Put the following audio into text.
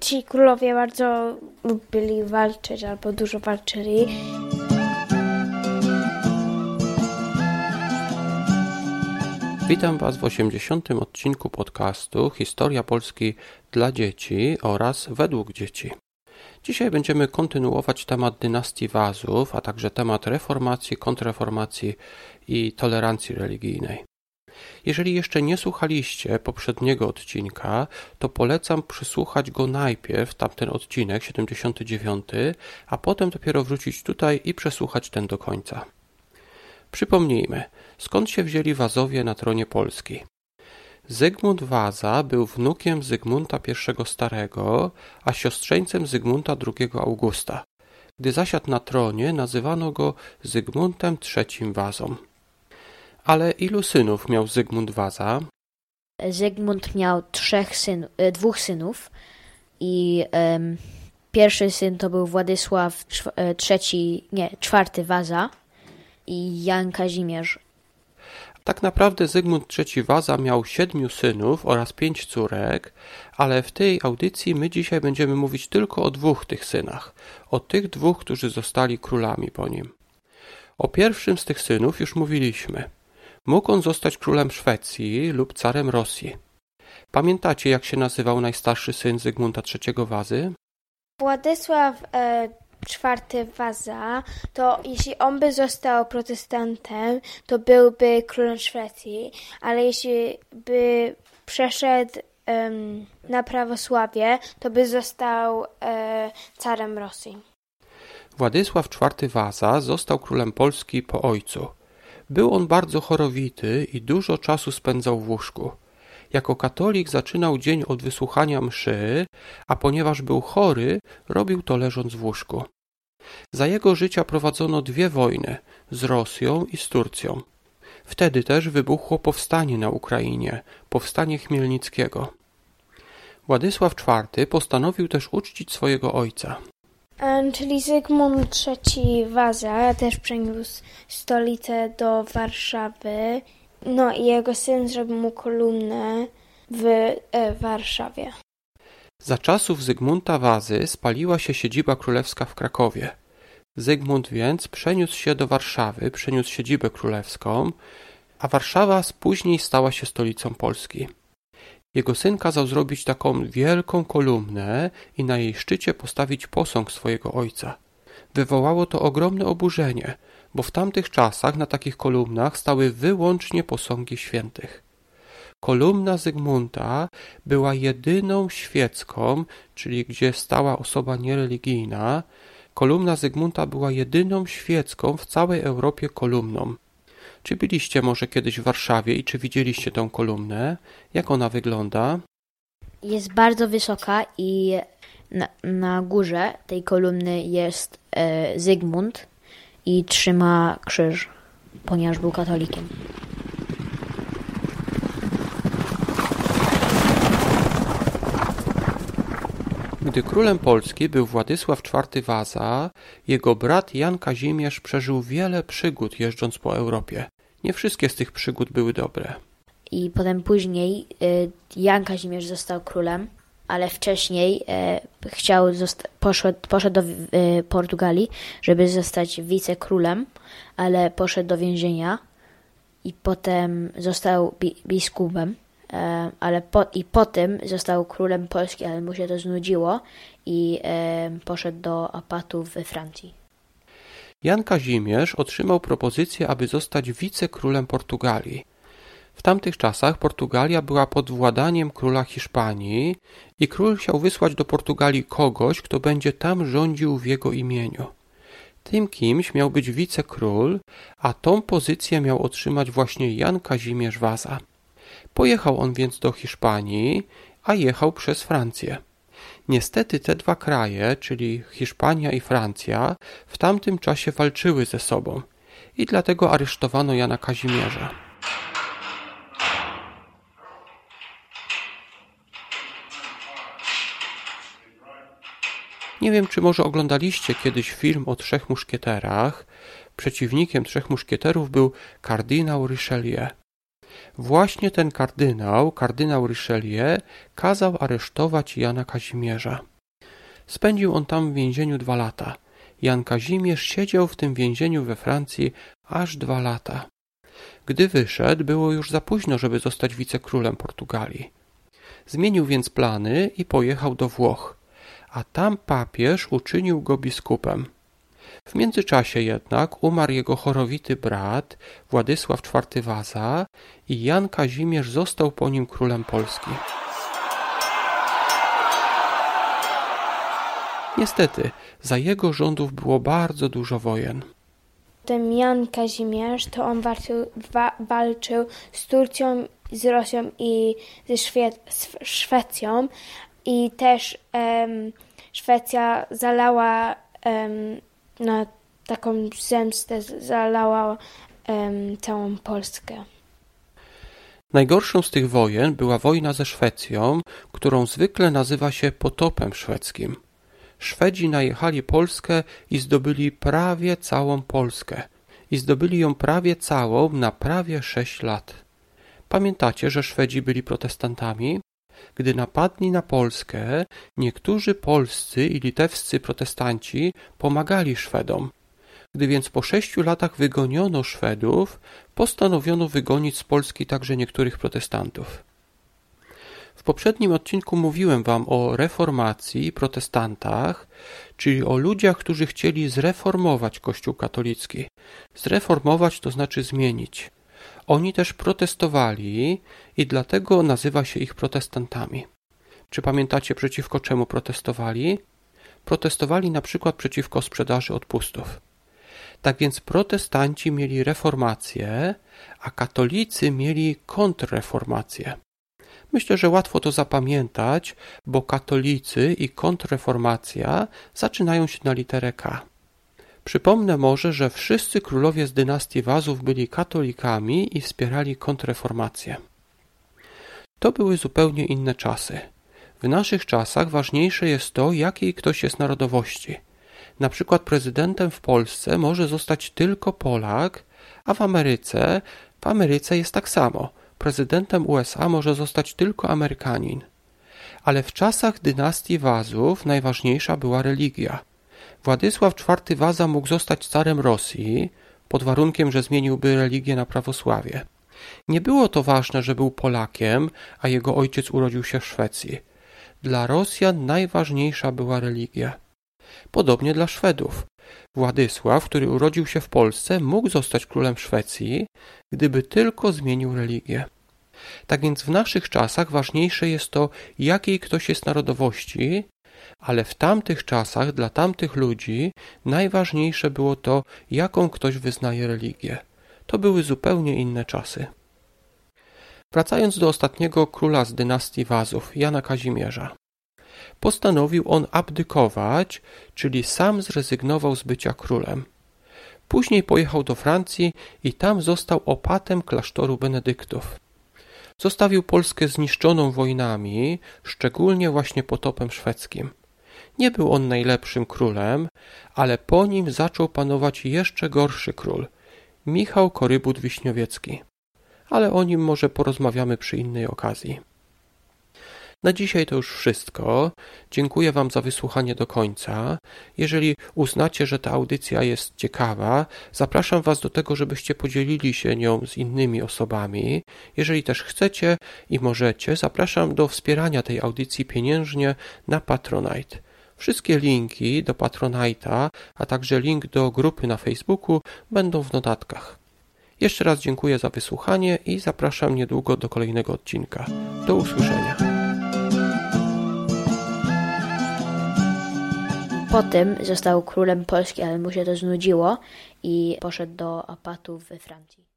Ci królowie bardzo lubili walczyć albo dużo walczyli. Witam Was w 80. odcinku podcastu Historia Polski dla dzieci oraz według dzieci. Dzisiaj będziemy kontynuować temat dynastii Wazów, a także temat reformacji, kontrreformacji i tolerancji religijnej. Jeżeli jeszcze nie słuchaliście poprzedniego odcinka, to polecam przysłuchać go najpierw, tamten odcinek 79, a potem dopiero wrócić tutaj i przesłuchać ten do końca. Przypomnijmy, skąd się wzięli Wazowie na tronie Polski. Zygmunt Waza był wnukiem Zygmunta I Starego, a siostrzeńcem Zygmunta II Augusta. Gdy zasiadł na tronie, nazywano go Zygmuntem III Wazą. Ale ilu synów miał Zygmunt Waza? Zygmunt miał trzech syn, e, dwóch synów i um, pierwszy syn to był Władysław e, nie, czwarty Waza i Jan Kazimierz. Tak naprawdę Zygmunt III Waza miał siedmiu synów oraz pięć córek, ale w tej audycji my dzisiaj będziemy mówić tylko o dwóch tych synach, o tych dwóch, którzy zostali królami po nim. O pierwszym z tych synów już mówiliśmy. Mógł on zostać królem Szwecji lub carem Rosji. Pamiętacie, jak się nazywał najstarszy syn Zygmunta III Wazy? Władysław e, IV Waza, to jeśli on by został protestantem, to byłby królem Szwecji, ale jeśli by przeszedł um, na prawosławie, to by został e, carem Rosji. Władysław IV Waza został królem Polski po ojcu. Był on bardzo chorowity i dużo czasu spędzał w łóżku. Jako katolik zaczynał dzień od wysłuchania mszy, a ponieważ był chory, robił to leżąc w łóżku. Za jego życia prowadzono dwie wojny z Rosją i z Turcją. Wtedy też wybuchło powstanie na Ukrainie, powstanie Chmielnickiego. Władysław IV postanowił też uczcić swojego ojca. Czyli Zygmunt III Waza też przeniósł stolicę do Warszawy. No i jego syn zrobił mu kolumnę w e, Warszawie. Za czasów Zygmunta Wazy spaliła się siedziba królewska w Krakowie. Zygmunt więc przeniósł się do Warszawy, przeniósł siedzibę królewską, a Warszawa później stała się stolicą Polski. Jego syn kazał zrobić taką wielką kolumnę i na jej szczycie postawić posąg swojego ojca. Wywołało to ogromne oburzenie, bo w tamtych czasach na takich kolumnach stały wyłącznie posągi świętych. Kolumna Zygmunta była jedyną świecką, czyli gdzie stała osoba niereligijna. Kolumna Zygmunta była jedyną świecką w całej Europie kolumną. Czy byliście może kiedyś w Warszawie i czy widzieliście tę kolumnę? Jak ona wygląda? Jest bardzo wysoka i na, na górze tej kolumny jest e, Zygmunt i trzyma krzyż, ponieważ był katolikiem. Gdy królem Polski był Władysław IV Waza, jego brat Jan Kazimierz przeżył wiele przygód jeżdżąc po Europie. Nie wszystkie z tych przygód były dobre. I potem później y, Jan Kazimierz został królem, ale wcześniej y, chciał poszedł, poszedł do y, Portugalii, żeby zostać wicekrólem, ale poszedł do więzienia i potem został bi biskupem ale po, i potem został królem Polski, ale mu się to znudziło i e, poszedł do apatu we Francji. Jan Kazimierz otrzymał propozycję, aby zostać wicekrólem Portugalii. W tamtych czasach Portugalia była pod władaniem króla Hiszpanii i król chciał wysłać do Portugalii kogoś, kto będzie tam rządził w jego imieniu. Tym kimś miał być wicekról, a tą pozycję miał otrzymać właśnie Jan Kazimierz Waza. Pojechał on więc do Hiszpanii, a jechał przez Francję. Niestety te dwa kraje, czyli Hiszpania i Francja, w tamtym czasie walczyły ze sobą i dlatego aresztowano Jana Kazimierza. Nie wiem, czy może oglądaliście kiedyś film o trzech muszkieterach. Przeciwnikiem trzech muszkieterów był kardynał Richelieu. Właśnie ten kardynał, kardynał Richelieu, kazał aresztować Jana Kazimierza. Spędził on tam w więzieniu dwa lata. Jan Kazimierz siedział w tym więzieniu we Francji aż dwa lata. Gdy wyszedł, było już za późno, żeby zostać wicekrólem Portugalii. Zmienił więc plany i pojechał do Włoch, a tam papież uczynił go biskupem. W międzyczasie jednak umarł jego chorowity brat Władysław IV Waza i Jan Kazimierz został po nim królem Polski. Niestety, za jego rządów było bardzo dużo wojen. Ten Jan Kazimierz, to on walczył, wa, walczył z Turcją, z Rosją i ze Szwie, z Szwecją i też Szwecja zalała em, na taką zemstę, zalała em, całą Polskę. Najgorszą z tych wojen była wojna ze Szwecją, którą zwykle nazywa się potopem szwedzkim. Szwedzi najechali Polskę i zdobyli prawie całą Polskę. I zdobyli ją prawie całą na prawie sześć lat. Pamiętacie, że Szwedzi byli protestantami? Gdy napadli na Polskę, niektórzy polscy i litewscy protestanci pomagali Szwedom. Gdy więc po sześciu latach wygoniono Szwedów, postanowiono wygonić z Polski także niektórych protestantów. W poprzednim odcinku mówiłem wam o reformacji protestantach, czyli o ludziach, którzy chcieli zreformować Kościół katolicki. Zreformować to znaczy zmienić. Oni też protestowali i dlatego nazywa się ich protestantami. Czy pamiętacie przeciwko czemu protestowali? Protestowali na przykład przeciwko sprzedaży odpustów. Tak więc protestanci mieli reformację, a katolicy mieli kontrreformację. Myślę, że łatwo to zapamiętać, bo katolicy i kontrreformacja zaczynają się na literę K. Przypomnę może, że wszyscy królowie z dynastii Wazów byli katolikami i wspierali kontrreformację. To były zupełnie inne czasy. W naszych czasach ważniejsze jest to, jakiej ktoś jest narodowości. Na przykład prezydentem w Polsce może zostać tylko Polak, a w Ameryce, w Ameryce jest tak samo. Prezydentem USA może zostać tylko Amerykanin. Ale w czasach dynastii Wazów najważniejsza była religia. Władysław IV Waza mógł zostać carem Rosji, pod warunkiem, że zmieniłby religię na prawosławie. Nie było to ważne, że był Polakiem, a jego ojciec urodził się w Szwecji. Dla Rosjan najważniejsza była religia. Podobnie dla Szwedów. Władysław, który urodził się w Polsce, mógł zostać królem Szwecji, gdyby tylko zmienił religię. Tak więc w naszych czasach ważniejsze jest to, jakiej ktoś jest narodowości, ale w tamtych czasach dla tamtych ludzi najważniejsze było to, jaką ktoś wyznaje religię. To były zupełnie inne czasy. Wracając do ostatniego króla z dynastii Wazów, Jana Kazimierza. Postanowił on abdykować, czyli sam zrezygnował z bycia królem. Później pojechał do Francji i tam został opatem klasztoru benedyktów. Zostawił Polskę zniszczoną wojnami, szczególnie właśnie potopem szwedzkim. Nie był on najlepszym królem, ale po nim zaczął panować jeszcze gorszy król, Michał Korybut Wiśniowiecki. Ale o nim może porozmawiamy przy innej okazji. Na dzisiaj to już wszystko. Dziękuję Wam za wysłuchanie do końca. Jeżeli uznacie, że ta audycja jest ciekawa, zapraszam Was do tego, żebyście podzielili się nią z innymi osobami. Jeżeli też chcecie i możecie, zapraszam do wspierania tej audycji pieniężnie na Patronite. Wszystkie linki do Patronite'a, a także link do grupy na Facebooku będą w notatkach. Jeszcze raz dziękuję za wysłuchanie i zapraszam niedługo do kolejnego odcinka. Do usłyszenia. Potem został królem Polski, ale mu się to znudziło i poszedł do apatów we Francji.